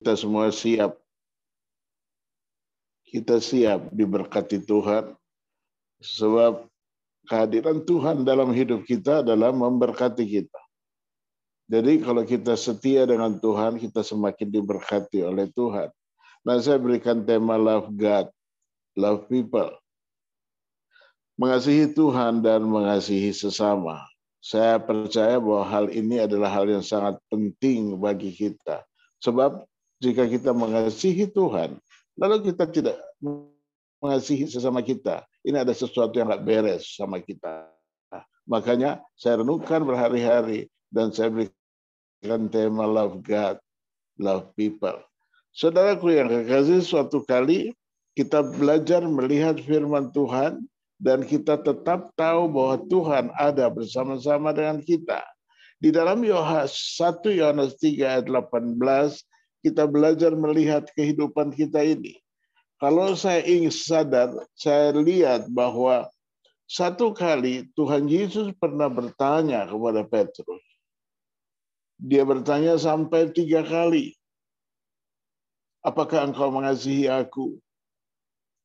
kita semua siap. Kita siap diberkati Tuhan. Sebab kehadiran Tuhan dalam hidup kita adalah memberkati kita. Jadi kalau kita setia dengan Tuhan, kita semakin diberkati oleh Tuhan. Nah, saya berikan tema love God, love people. Mengasihi Tuhan dan mengasihi sesama. Saya percaya bahwa hal ini adalah hal yang sangat penting bagi kita. Sebab jika kita mengasihi Tuhan, lalu kita tidak mengasihi sesama kita, ini ada sesuatu yang nggak beres sama kita. Makanya saya renungkan berhari-hari dan saya berikan tema love God, love people. Saudaraku yang kekasih, suatu kali kita belajar melihat firman Tuhan dan kita tetap tahu bahwa Tuhan ada bersama-sama dengan kita. Di dalam Yohanes 1 Yohanes 3 ayat 18 kita belajar melihat kehidupan kita ini. Kalau saya ingin sadar, saya lihat bahwa satu kali Tuhan Yesus pernah bertanya kepada Petrus. Dia bertanya sampai tiga kali. Apakah engkau mengasihi aku?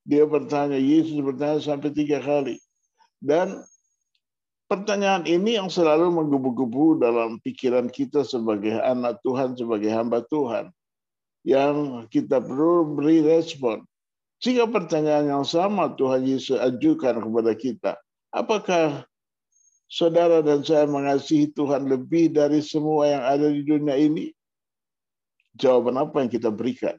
Dia bertanya, Yesus bertanya sampai tiga kali. Dan pertanyaan ini yang selalu menggebu-gebu dalam pikiran kita sebagai anak Tuhan, sebagai hamba Tuhan yang kita perlu beri respon. Jika pertanyaan yang sama Tuhan Yesus ajukan kepada kita, apakah saudara dan saya mengasihi Tuhan lebih dari semua yang ada di dunia ini? Jawaban apa yang kita berikan?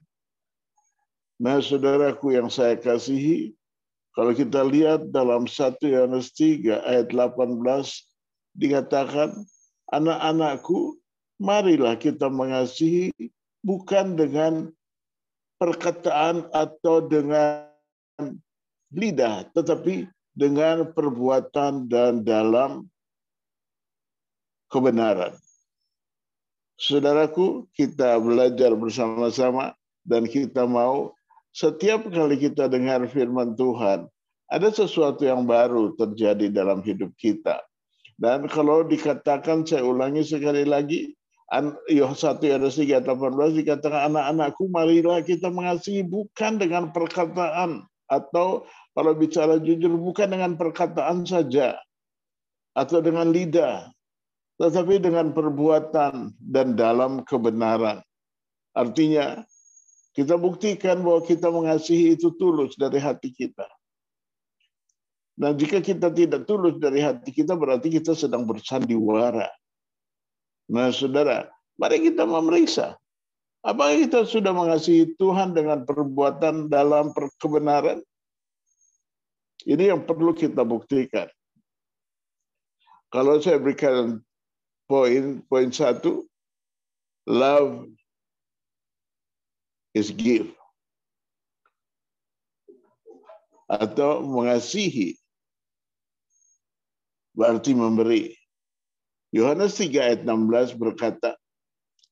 Nah, saudaraku yang saya kasihi, kalau kita lihat dalam 1 Yohanes 3 ayat 18 dikatakan, anak-anakku, marilah kita mengasihi bukan dengan perkataan atau dengan lidah, tetapi dengan perbuatan dan dalam kebenaran. Saudaraku, kita belajar bersama-sama dan kita mau setiap kali kita dengar firman Tuhan, ada sesuatu yang baru terjadi dalam hidup kita. Dan kalau dikatakan, saya ulangi sekali lagi, Yohanes 1 ayat 3 18 dikatakan anak-anakku marilah kita mengasihi bukan dengan perkataan atau kalau bicara jujur bukan dengan perkataan saja atau dengan lidah tetapi dengan perbuatan dan dalam kebenaran. Artinya kita buktikan bahwa kita mengasihi itu tulus dari hati kita. Nah, jika kita tidak tulus dari hati kita berarti kita sedang bersandiwara Nah, saudara, mari kita memeriksa. Apakah kita sudah mengasihi Tuhan dengan perbuatan dalam kebenaran? Ini yang perlu kita buktikan. Kalau saya berikan poin poin satu, love is give atau mengasihi berarti memberi. Yohanes 3 ayat 16 berkata,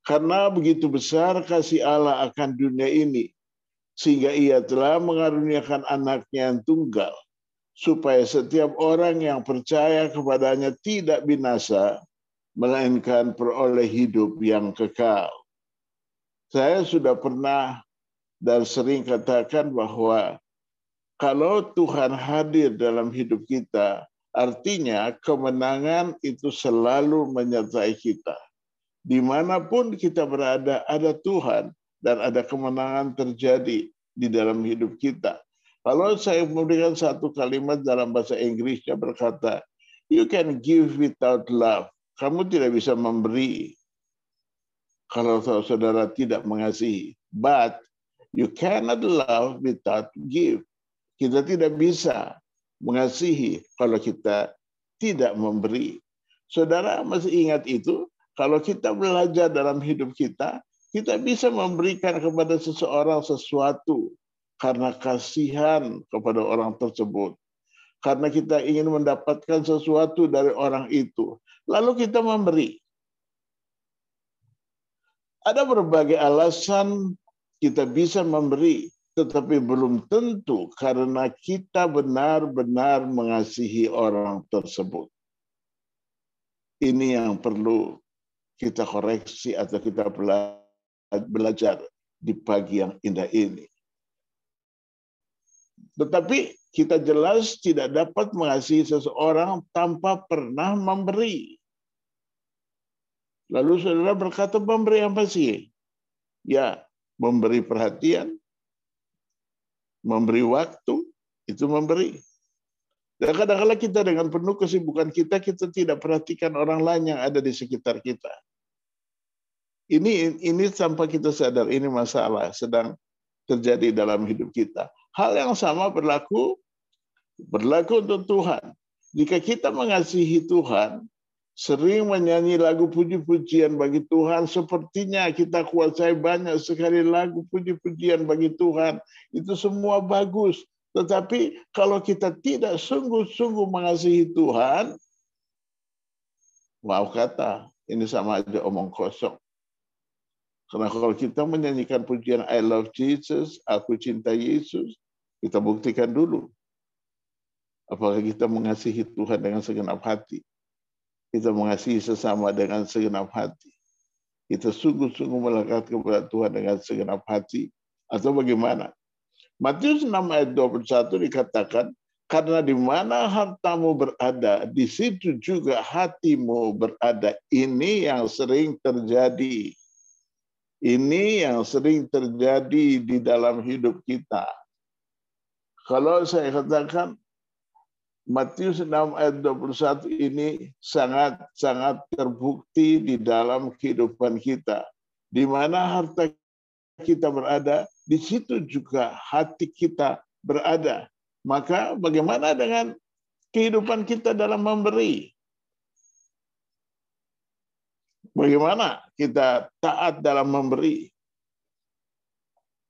Karena begitu besar kasih Allah akan dunia ini, sehingga ia telah mengaruniakan anaknya yang tunggal, supaya setiap orang yang percaya kepadanya tidak binasa, melainkan peroleh hidup yang kekal. Saya sudah pernah dan sering katakan bahwa kalau Tuhan hadir dalam hidup kita, Artinya kemenangan itu selalu menyertai kita. Di mana pun kita berada, ada Tuhan dan ada kemenangan terjadi di dalam hidup kita. Kalau saya memberikan satu kalimat dalam bahasa Inggrisnya berkata, you can give without love. Kamu tidak bisa memberi kalau saudara tidak mengasihi. But you cannot love without give. Kita tidak bisa mengasihi kalau kita tidak memberi. Saudara masih ingat itu? Kalau kita belajar dalam hidup kita, kita bisa memberikan kepada seseorang sesuatu karena kasihan kepada orang tersebut. Karena kita ingin mendapatkan sesuatu dari orang itu. Lalu kita memberi. Ada berbagai alasan kita bisa memberi tetapi belum tentu karena kita benar-benar mengasihi orang tersebut. Ini yang perlu kita koreksi atau kita belajar. di pagi yang indah ini. Tetapi kita jelas tidak dapat mengasihi seseorang tanpa pernah memberi. Lalu saudara berkata, memberi apa sih? Ya, memberi perhatian, memberi waktu, itu memberi. Dan kadang-kadang kita dengan penuh kesibukan kita, kita tidak perhatikan orang lain yang ada di sekitar kita. Ini ini tanpa kita sadar ini masalah sedang terjadi dalam hidup kita. Hal yang sama berlaku berlaku untuk Tuhan. Jika kita mengasihi Tuhan, sering menyanyi lagu puji-pujian bagi Tuhan, sepertinya kita kuasai banyak sekali lagu puji-pujian bagi Tuhan. Itu semua bagus. Tetapi kalau kita tidak sungguh-sungguh mengasihi Tuhan, maaf kata, ini sama aja omong kosong. Karena kalau kita menyanyikan pujian I love Jesus, aku cinta Yesus, kita buktikan dulu. Apakah kita mengasihi Tuhan dengan segenap hati? Kita mengasihi sesama dengan segenap hati. Kita sungguh-sungguh melekat kepada Tuhan dengan segenap hati. Atau bagaimana? Matius 6 ayat 21 dikatakan, karena di mana hartamu berada, di situ juga hatimu berada. Ini yang sering terjadi. Ini yang sering terjadi di dalam hidup kita. Kalau saya katakan Matius 6 ayat 21 ini sangat-sangat terbukti di dalam kehidupan kita. Di mana harta kita berada, di situ juga hati kita berada. Maka bagaimana dengan kehidupan kita dalam memberi? Bagaimana kita taat dalam memberi?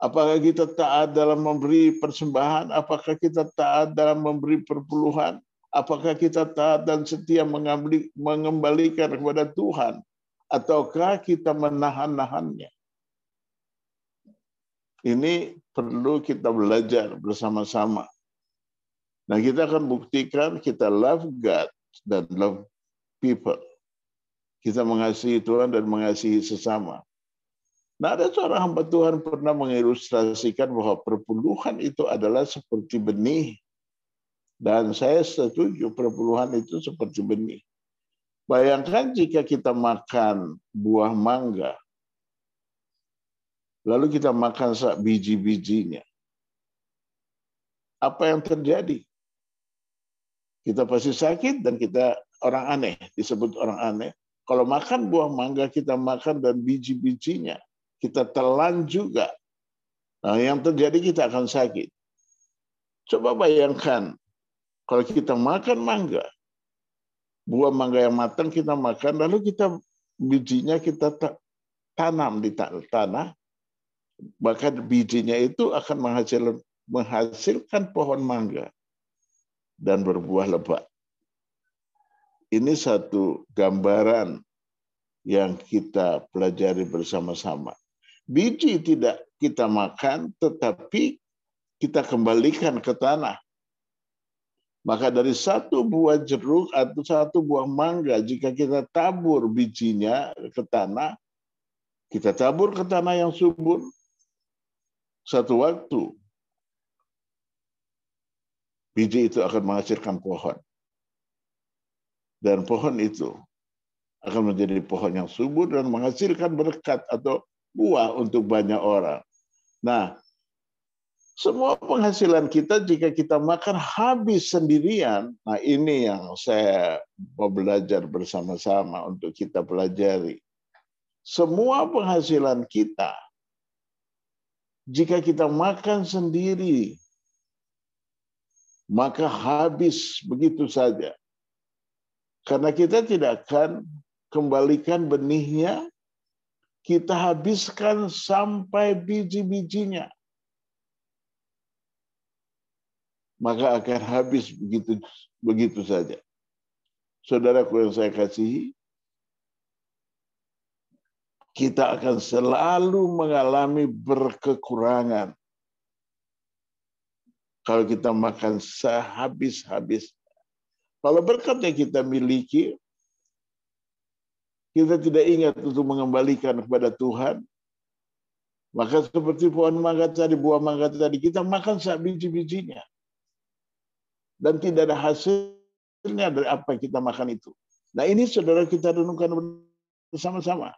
Apakah kita taat dalam memberi persembahan? Apakah kita taat dalam memberi perpuluhan? Apakah kita taat dan setia mengembalikan kepada Tuhan? Ataukah kita menahan-nahannya? Ini perlu kita belajar bersama-sama. Nah, kita akan buktikan kita love God dan love people. Kita mengasihi Tuhan dan mengasihi sesama. Nah, ada seorang hamba Tuhan pernah mengilustrasikan bahwa perpuluhan itu adalah seperti benih. Dan saya setuju perpuluhan itu seperti benih. Bayangkan jika kita makan buah mangga, lalu kita makan biji-bijinya. Apa yang terjadi? Kita pasti sakit dan kita orang aneh, disebut orang aneh. Kalau makan buah mangga kita makan dan biji-bijinya, kita telan juga. Nah, yang terjadi kita akan sakit. Coba bayangkan kalau kita makan mangga, buah mangga yang matang kita makan, lalu kita bijinya kita tanam di tanah, bahkan bijinya itu akan menghasilkan, menghasilkan pohon mangga dan berbuah lebat ini satu gambaran yang kita pelajari bersama-sama. Biji tidak kita makan, tetapi kita kembalikan ke tanah. Maka dari satu buah jeruk atau satu buah mangga, jika kita tabur bijinya ke tanah, kita tabur ke tanah yang subur, satu waktu biji itu akan menghasilkan pohon. Dan pohon itu akan menjadi pohon yang subur dan menghasilkan berkat atau buah untuk banyak orang. Nah, semua penghasilan kita jika kita makan habis sendirian, nah ini yang saya mau belajar bersama-sama untuk kita pelajari. Semua penghasilan kita, jika kita makan sendiri, maka habis begitu saja. Karena kita tidak akan kembalikan benihnya, kita habiskan sampai biji-bijinya. Maka akan habis begitu begitu saja. Saudaraku yang saya kasihi, kita akan selalu mengalami berkekurangan. Kalau kita makan sehabis-habis kalau berkat yang kita miliki, kita tidak ingat untuk mengembalikan kepada Tuhan, Maka seperti pohon mangga tadi, buah mangga tadi, kita makan sak biji-bijinya. Dan tidak ada hasilnya dari apa yang kita makan itu. Nah ini saudara kita renungkan bersama-sama.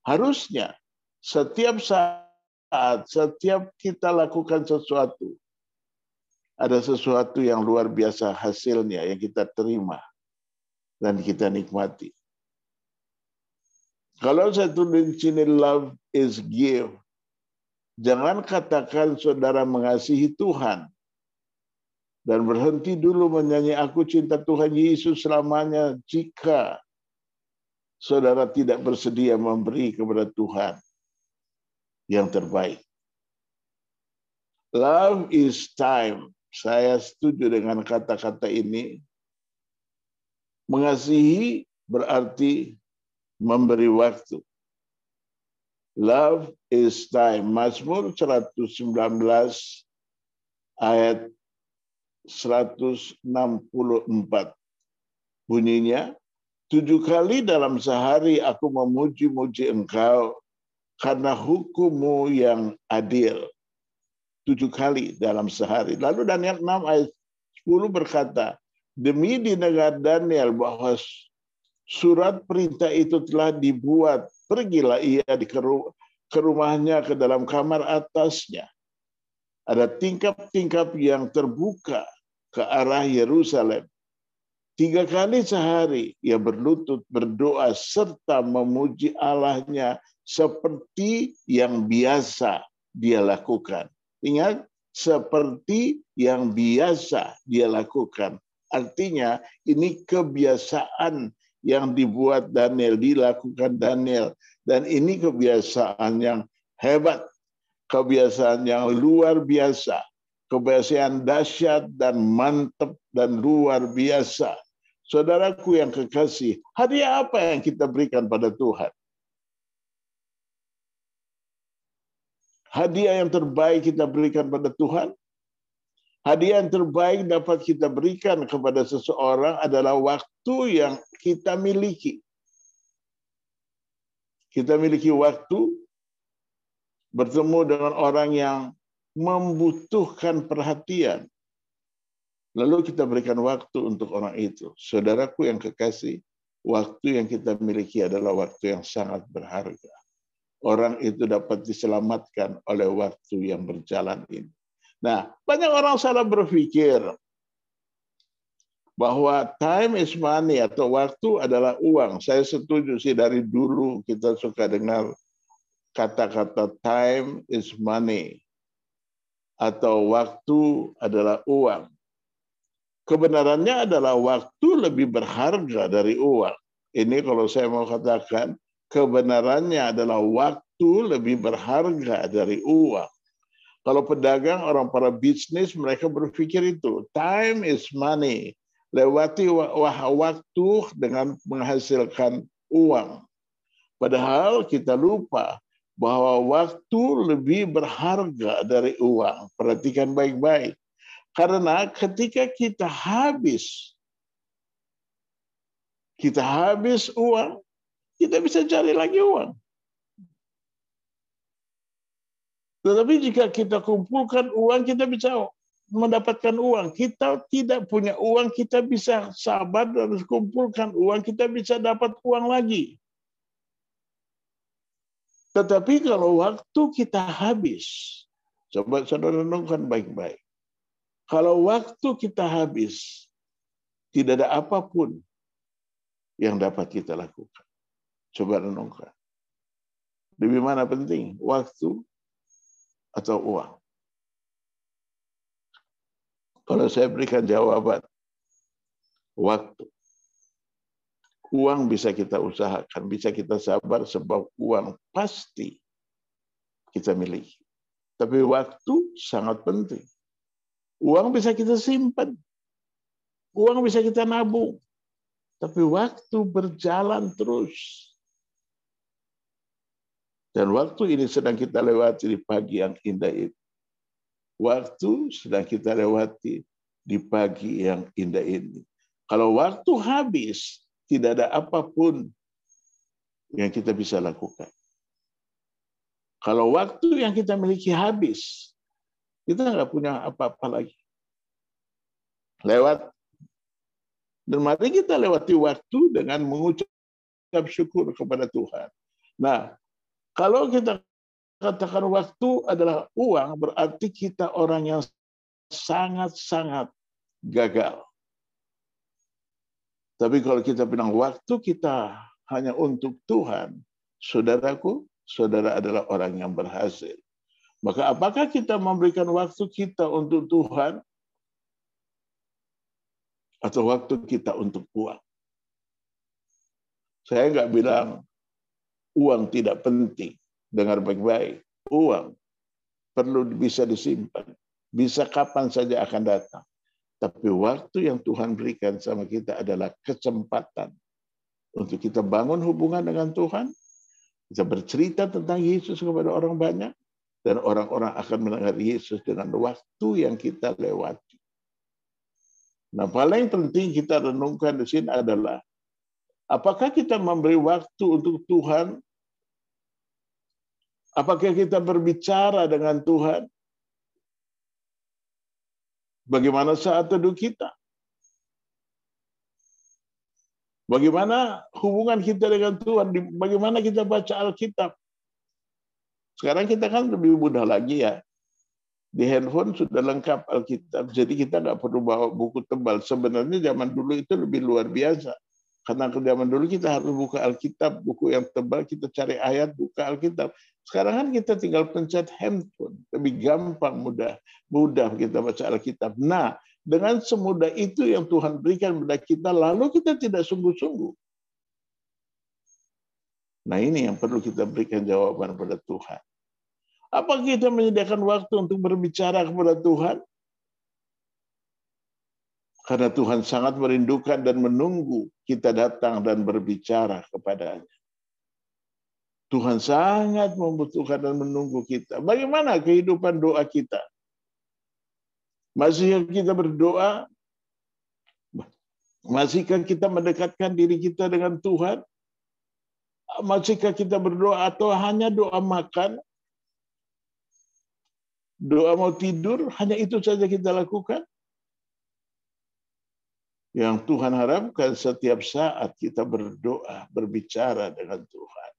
Harusnya setiap saat, setiap kita lakukan sesuatu, ada sesuatu yang luar biasa hasilnya yang kita terima dan kita nikmati. Kalau saya tulis sini love is give, Jangan katakan saudara mengasihi Tuhan dan berhenti dulu menyanyi aku cinta Tuhan Yesus selamanya jika saudara tidak bersedia memberi kepada Tuhan yang terbaik. Love is time. Saya setuju dengan kata-kata ini. Mengasihi berarti memberi waktu. Love is time. Mazmur 119 ayat 164. Bunyinya, tujuh kali dalam sehari aku memuji-muji engkau karena hukummu yang adil. Tujuh kali dalam sehari. Lalu Daniel 6 ayat 10 berkata, demi di negara Daniel bahwa surat perintah itu telah dibuat Pergilah ia di ke rumahnya ke dalam kamar atasnya. Ada tingkap-tingkap yang terbuka ke arah Yerusalem. Tiga kali sehari ia berlutut berdoa serta memuji Allahnya seperti yang biasa dia lakukan. Ingat, seperti yang biasa dia lakukan. Artinya ini kebiasaan yang dibuat Daniel, dilakukan Daniel. Dan ini kebiasaan yang hebat, kebiasaan yang luar biasa, kebiasaan dahsyat dan mantap dan luar biasa. Saudaraku yang kekasih, hadiah apa yang kita berikan pada Tuhan? Hadiah yang terbaik kita berikan pada Tuhan Hadiah yang terbaik dapat kita berikan kepada seseorang adalah waktu yang kita miliki. Kita miliki waktu bertemu dengan orang yang membutuhkan perhatian. Lalu kita berikan waktu untuk orang itu. Saudaraku yang kekasih, waktu yang kita miliki adalah waktu yang sangat berharga. Orang itu dapat diselamatkan oleh waktu yang berjalan ini. Nah, banyak orang salah berpikir bahwa time is money atau waktu adalah uang. Saya setuju sih dari dulu kita suka dengar kata-kata time is money atau waktu adalah uang. Kebenarannya adalah waktu lebih berharga dari uang. Ini kalau saya mau katakan kebenarannya adalah waktu lebih berharga dari uang. Kalau pedagang, orang para bisnis, mereka berpikir itu. Time is money. Lewati waktu dengan menghasilkan uang. Padahal kita lupa bahwa waktu lebih berharga dari uang. Perhatikan baik-baik. Karena ketika kita habis, kita habis uang, kita bisa cari lagi uang. Tetapi jika kita kumpulkan uang, kita bisa mendapatkan uang. Kita tidak punya uang, kita bisa sabar dan kumpulkan uang, kita bisa dapat uang lagi. Tetapi kalau waktu kita habis, coba saudara renungkan baik-baik. Kalau waktu kita habis, tidak ada apa pun yang dapat kita lakukan. Coba renungkan. Lebih mana penting? Waktu atau uang? Kalau saya berikan jawaban, waktu. Uang bisa kita usahakan, bisa kita sabar sebab uang pasti kita miliki. Tapi waktu sangat penting. Uang bisa kita simpan. Uang bisa kita nabung. Tapi waktu berjalan terus. Dan waktu ini sedang kita lewati di pagi yang indah ini. Waktu sedang kita lewati di pagi yang indah ini. Kalau waktu habis, tidak ada apa pun yang kita bisa lakukan. Kalau waktu yang kita miliki habis, kita nggak punya apa-apa lagi. Lewat. Dan mari kita lewati waktu dengan mengucap syukur kepada Tuhan. Nah, kalau kita katakan waktu adalah uang, berarti kita orang yang sangat-sangat gagal. Tapi kalau kita bilang waktu kita hanya untuk Tuhan, saudaraku, saudara adalah orang yang berhasil. Maka apakah kita memberikan waktu kita untuk Tuhan atau waktu kita untuk uang? Saya nggak bilang uang tidak penting. Dengar baik-baik. Uang perlu bisa disimpan. Bisa kapan saja akan datang. Tapi waktu yang Tuhan berikan sama kita adalah kesempatan untuk kita bangun hubungan dengan Tuhan, kita bercerita tentang Yesus kepada orang banyak, dan orang-orang akan mendengar Yesus dengan waktu yang kita lewati. Nah, paling penting kita renungkan di sini adalah apakah kita memberi waktu untuk Tuhan? Apakah kita berbicara dengan Tuhan? Bagaimana saat teduh kita? Bagaimana hubungan kita dengan Tuhan? Bagaimana kita baca Alkitab? Sekarang kita kan lebih mudah lagi ya. Di handphone sudah lengkap Alkitab, jadi kita nggak perlu bawa buku tebal. Sebenarnya zaman dulu itu lebih luar biasa. Karena zaman dulu kita harus buka Alkitab, buku yang tebal, kita cari ayat, buka Alkitab. Sekarang kan kita tinggal pencet handphone, lebih gampang, mudah, mudah kita baca Alkitab. Nah, dengan semudah itu yang Tuhan berikan kepada kita, lalu kita tidak sungguh-sungguh. Nah ini yang perlu kita berikan jawaban kepada Tuhan. Apa kita menyediakan waktu untuk berbicara kepada Tuhan? Karena Tuhan sangat merindukan dan menunggu kita datang dan berbicara kepadanya. Tuhan sangat membutuhkan dan menunggu kita. Bagaimana kehidupan doa kita? Masihkah kita berdoa? Masihkah kita mendekatkan diri kita dengan Tuhan? Masihkah kita berdoa atau hanya doa makan? Doa mau tidur, hanya itu saja kita lakukan? Yang Tuhan harapkan setiap saat kita berdoa, berbicara dengan Tuhan.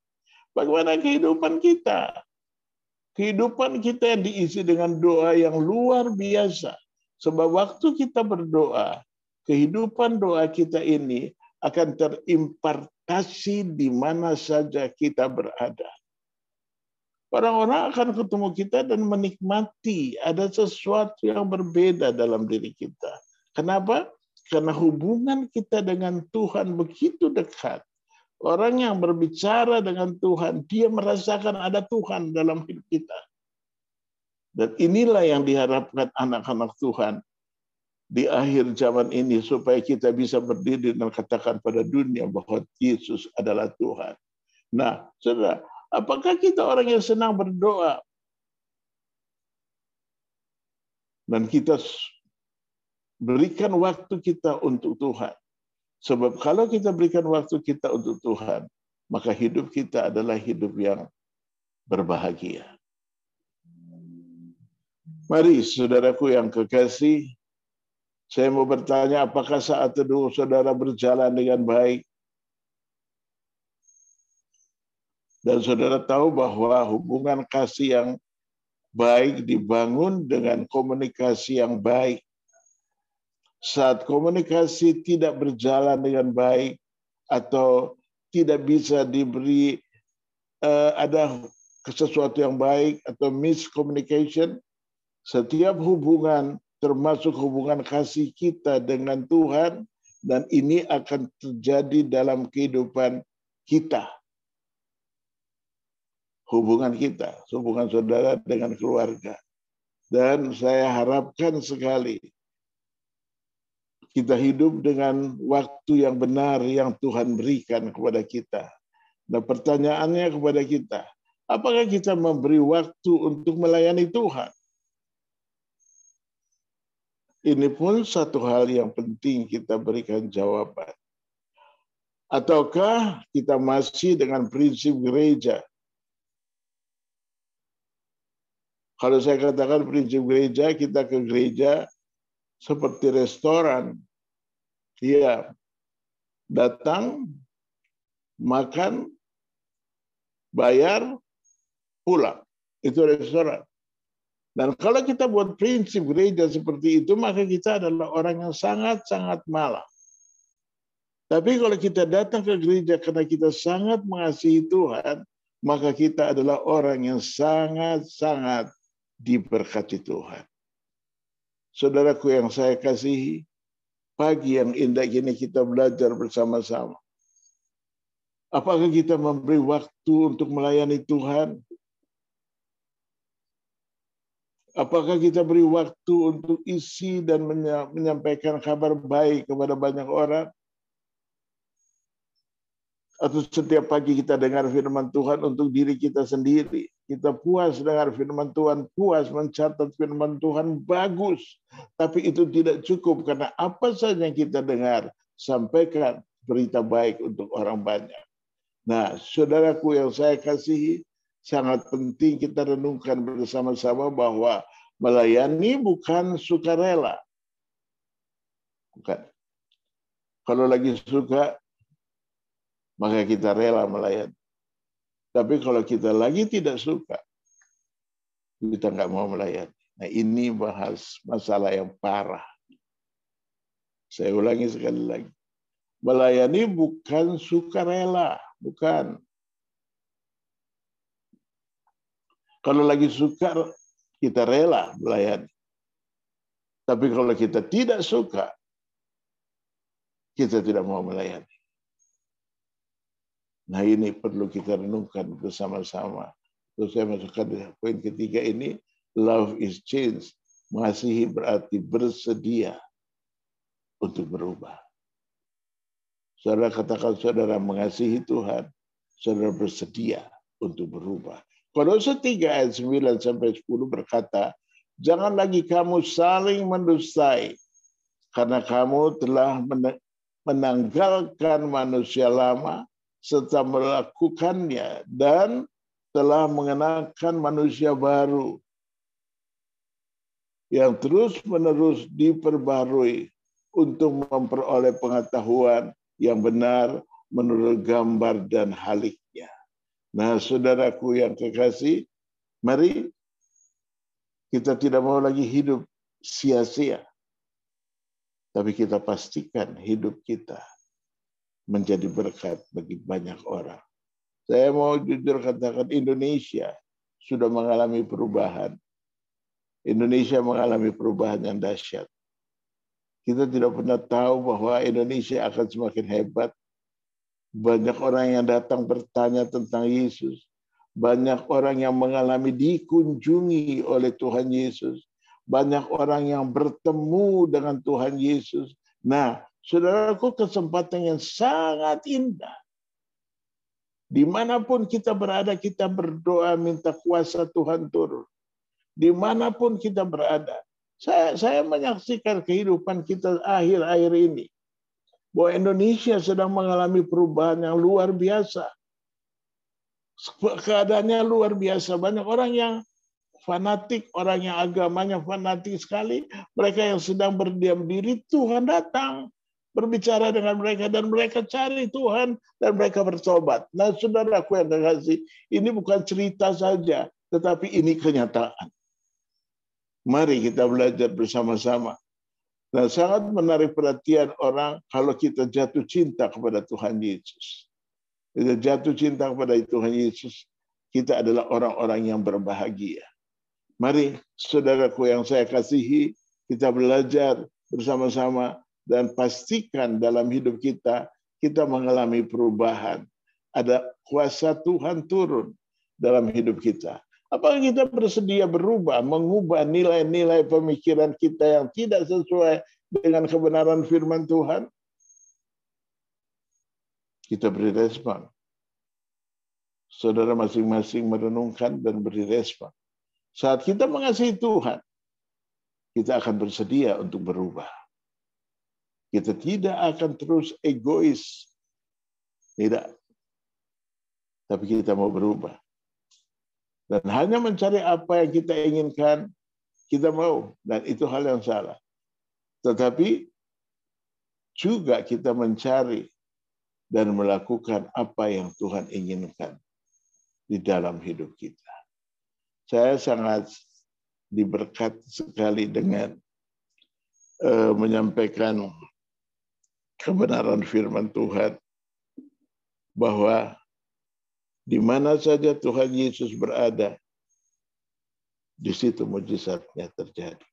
Bagaimana kehidupan kita? Kehidupan kita diisi dengan doa yang luar biasa. Sebab waktu kita berdoa, kehidupan doa kita ini akan terimpartasi di mana saja kita berada. Orang-orang akan ketemu kita dan menikmati ada sesuatu yang berbeda dalam diri kita. Kenapa? Karena hubungan kita dengan Tuhan begitu dekat. Orang yang berbicara dengan Tuhan, dia merasakan ada Tuhan dalam hidup kita. Dan inilah yang diharapkan anak-anak Tuhan di akhir zaman ini supaya kita bisa berdiri dan katakan pada dunia bahwa Yesus adalah Tuhan. Nah, saudara, apakah kita orang yang senang berdoa? Dan kita berikan waktu kita untuk Tuhan. Sebab kalau kita berikan waktu kita untuk Tuhan, maka hidup kita adalah hidup yang berbahagia. Mari saudaraku yang kekasih, saya mau bertanya apakah saat teduh saudara berjalan dengan baik? Dan saudara tahu bahwa hubungan kasih yang baik dibangun dengan komunikasi yang baik saat komunikasi tidak berjalan dengan baik atau tidak bisa diberi uh, ada sesuatu yang baik atau miscommunication, setiap hubungan termasuk hubungan kasih kita dengan Tuhan dan ini akan terjadi dalam kehidupan kita. Hubungan kita, hubungan saudara dengan keluarga. Dan saya harapkan sekali kita hidup dengan waktu yang benar yang Tuhan berikan kepada kita. Nah pertanyaannya kepada kita, apakah kita memberi waktu untuk melayani Tuhan? Ini pun satu hal yang penting kita berikan jawaban. Ataukah kita masih dengan prinsip gereja Kalau saya katakan prinsip gereja, kita ke gereja seperti restoran. Iya, datang, makan, bayar, pulang. Itu restoran. Dan kalau kita buat prinsip gereja seperti itu, maka kita adalah orang yang sangat-sangat malah. Tapi kalau kita datang ke gereja karena kita sangat mengasihi Tuhan, maka kita adalah orang yang sangat-sangat diberkati Tuhan. Saudaraku yang saya kasihi, pagi yang indah ini kita belajar bersama-sama. Apakah kita memberi waktu untuk melayani Tuhan? Apakah kita beri waktu untuk isi dan menyampaikan kabar baik kepada banyak orang? Atau setiap pagi kita dengar firman Tuhan untuk diri kita sendiri. Kita puas dengar firman Tuhan, puas mencatat firman Tuhan, bagus. Tapi itu tidak cukup karena apa saja yang kita dengar, sampaikan berita baik untuk orang banyak. Nah, saudaraku yang saya kasihi, sangat penting kita renungkan bersama-sama bahwa melayani bukan sukarela. Bukan. Kalau lagi suka, maka kita rela melayani. Tapi kalau kita lagi tidak suka, kita nggak mau melayani. Nah ini bahas masalah yang parah. Saya ulangi sekali lagi. Melayani bukan sukarela, bukan. Kalau lagi suka, kita rela melayani. Tapi kalau kita tidak suka, kita tidak mau melayani. Nah ini perlu kita renungkan bersama-sama. Terus saya masukkan poin ketiga ini, love is change. Mengasihi berarti bersedia untuk berubah. Saudara katakan saudara mengasihi Tuhan, saudara bersedia untuk berubah. Kolose 3 ayat 9 sampai 10 berkata, Jangan lagi kamu saling mendustai, karena kamu telah menanggalkan manusia lama serta melakukannya dan telah mengenakan manusia baru yang terus-menerus diperbarui untuk memperoleh pengetahuan yang benar menurut gambar dan haliknya. Nah, saudaraku yang kekasih, mari kita tidak mau lagi hidup sia-sia. Tapi kita pastikan hidup kita menjadi berkat bagi banyak orang. Saya mau jujur katakan Indonesia sudah mengalami perubahan. Indonesia mengalami perubahan yang dahsyat. Kita tidak pernah tahu bahwa Indonesia akan semakin hebat. Banyak orang yang datang bertanya tentang Yesus. Banyak orang yang mengalami dikunjungi oleh Tuhan Yesus. Banyak orang yang bertemu dengan Tuhan Yesus. Nah, Saudaraku, kesempatan yang sangat indah. Di mana pun kita berada, kita berdoa minta kuasa Tuhan turun. Di mana pun kita berada. Saya, saya menyaksikan kehidupan kita akhir-akhir ini. Bahwa Indonesia sedang mengalami perubahan yang luar biasa. Keadaannya luar biasa. Banyak orang yang fanatik, orang yang agamanya fanatik sekali. Mereka yang sedang berdiam diri, Tuhan datang berbicara dengan mereka dan mereka cari Tuhan dan mereka bertobat. Nah, saudaraku yang terkasih, ini bukan cerita saja, tetapi ini kenyataan. Mari kita belajar bersama-sama. Nah, sangat menarik perhatian orang kalau kita jatuh cinta kepada Tuhan Yesus. Kita jatuh cinta kepada Tuhan Yesus, kita adalah orang-orang yang berbahagia. Mari, saudaraku yang saya kasihi, kita belajar bersama-sama dan pastikan dalam hidup kita kita mengalami perubahan. Ada kuasa Tuhan turun dalam hidup kita. Apakah kita bersedia berubah, mengubah nilai-nilai pemikiran kita yang tidak sesuai dengan kebenaran firman Tuhan? Kita beri respon. Saudara masing-masing merenungkan dan beri respon. Saat kita mengasihi Tuhan, kita akan bersedia untuk berubah. Kita tidak akan terus egois. Tidak. Tapi kita mau berubah. Dan hanya mencari apa yang kita inginkan, kita mau. Dan itu hal yang salah. Tetapi juga kita mencari dan melakukan apa yang Tuhan inginkan di dalam hidup kita. Saya sangat diberkat sekali dengan uh, menyampaikan kebenaran firman Tuhan bahwa di mana saja Tuhan Yesus berada, di situ mujizatnya terjadi.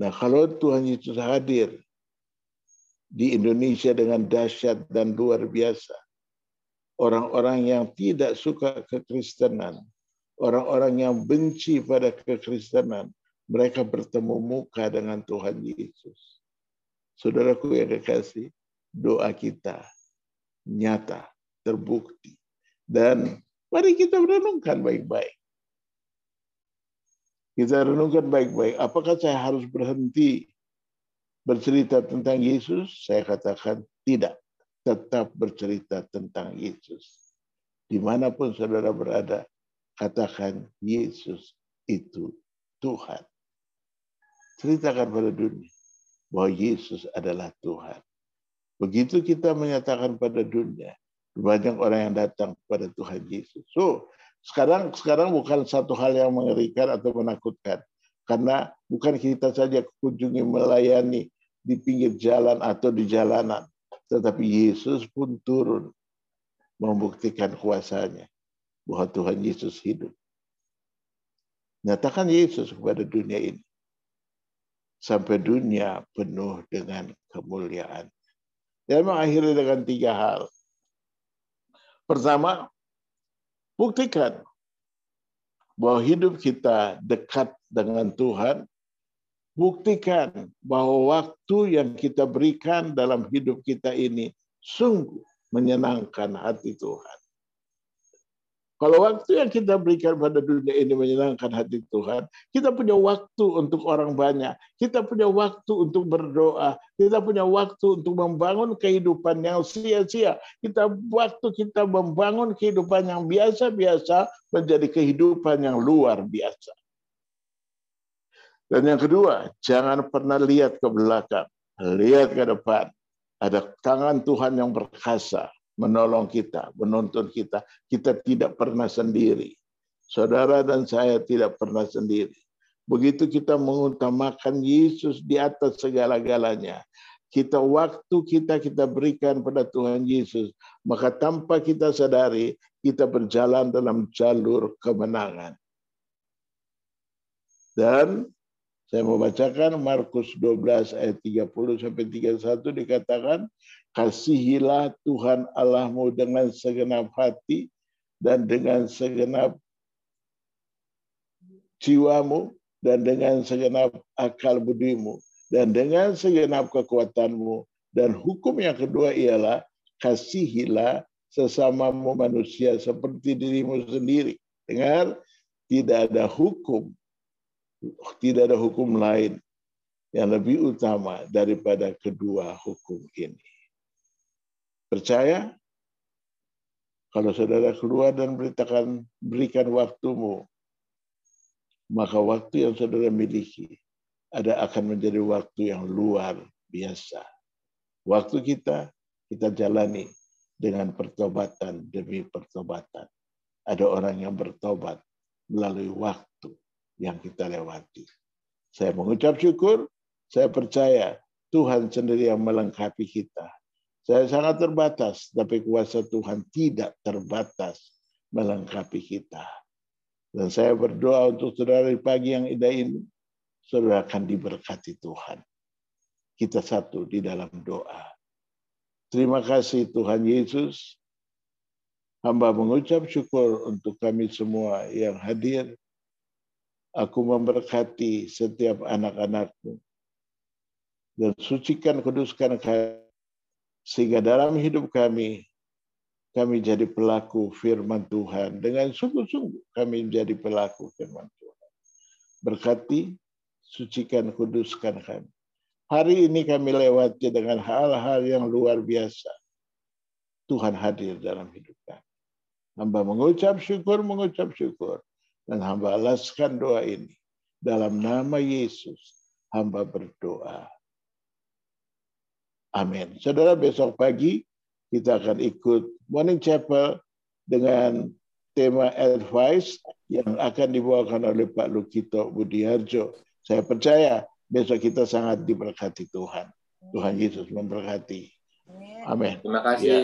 Nah, kalau Tuhan Yesus hadir di Indonesia dengan dahsyat dan luar biasa, orang-orang yang tidak suka kekristenan, orang-orang yang benci pada kekristenan, mereka bertemu muka dengan Tuhan Yesus. Saudaraku yang kekasih, doa kita nyata, terbukti dan mari kita renungkan baik-baik. Kita renungkan baik-baik. Apakah saya harus berhenti bercerita tentang Yesus? Saya katakan tidak. Tetap bercerita tentang Yesus. Di mana pun saudara berada, katakan Yesus itu Tuhan. Ceritakan pada dunia bahwa Yesus adalah Tuhan. Begitu kita menyatakan pada dunia banyak orang yang datang kepada Tuhan Yesus. So, sekarang sekarang bukan satu hal yang mengerikan atau menakutkan. Karena bukan kita saja kunjungi melayani di pinggir jalan atau di jalanan. Tetapi Yesus pun turun membuktikan kuasanya bahwa Tuhan Yesus hidup. Nyatakan Yesus kepada dunia ini. Sampai dunia penuh dengan kemuliaan. Dan mengakhiri dengan tiga hal. Pertama, buktikan bahwa hidup kita dekat dengan Tuhan. Buktikan bahwa waktu yang kita berikan dalam hidup kita ini sungguh menyenangkan hati Tuhan. Kalau waktu yang kita berikan pada dunia ini menyenangkan hati Tuhan, kita punya waktu untuk orang banyak, kita punya waktu untuk berdoa, kita punya waktu untuk membangun kehidupan yang sia-sia. Kita waktu kita membangun kehidupan yang biasa-biasa menjadi kehidupan yang luar biasa. Dan yang kedua, jangan pernah lihat ke belakang, lihat ke depan. Ada tangan Tuhan yang berkasa menolong kita, menuntun kita. Kita tidak pernah sendiri. Saudara dan saya tidak pernah sendiri. Begitu kita mengutamakan Yesus di atas segala-galanya, kita waktu kita kita berikan pada Tuhan Yesus, maka tanpa kita sadari kita berjalan dalam jalur kemenangan. Dan saya mau bacakan Markus 12 ayat 30 sampai 31 dikatakan kasihilah Tuhan Allahmu dengan segenap hati dan dengan segenap jiwamu dan dengan segenap akal budimu dan dengan segenap kekuatanmu dan hukum yang kedua ialah kasihilah sesamamu manusia seperti dirimu sendiri. Dengar, tidak ada hukum tidak ada hukum lain yang lebih utama daripada kedua hukum ini. Percaya? Kalau saudara keluar dan beritakan, berikan waktumu, maka waktu yang saudara miliki ada akan menjadi waktu yang luar biasa. Waktu kita, kita jalani dengan pertobatan demi pertobatan. Ada orang yang bertobat melalui waktu yang kita lewati. Saya mengucap syukur, saya percaya Tuhan sendiri yang melengkapi kita. Saya sangat terbatas, tapi kuasa Tuhan tidak terbatas melengkapi kita. Dan saya berdoa untuk saudara di pagi yang indah ini, saudara akan diberkati Tuhan. Kita satu di dalam doa. Terima kasih Tuhan Yesus. Hamba mengucap syukur untuk kami semua yang hadir Aku memberkati setiap anak-anakmu. Dan sucikan, kuduskan kami. Sehingga dalam hidup kami, kami jadi pelaku firman Tuhan. Dengan sungguh-sungguh kami menjadi pelaku firman Tuhan. Berkati, sucikan, kuduskan kami. Hari ini kami lewati dengan hal-hal yang luar biasa. Tuhan hadir dalam hidup kami. Hamba mengucap syukur, mengucap syukur. Dan hamba alaskan doa ini. Dalam nama Yesus, hamba berdoa. Amin. Saudara, besok pagi kita akan ikut Morning Chapel dengan tema advice yang akan dibawakan oleh Pak Lukito Budiarjo. Saya percaya besok kita sangat diberkati Tuhan. Tuhan Yesus memberkati. Amin. Terima kasih. Ya.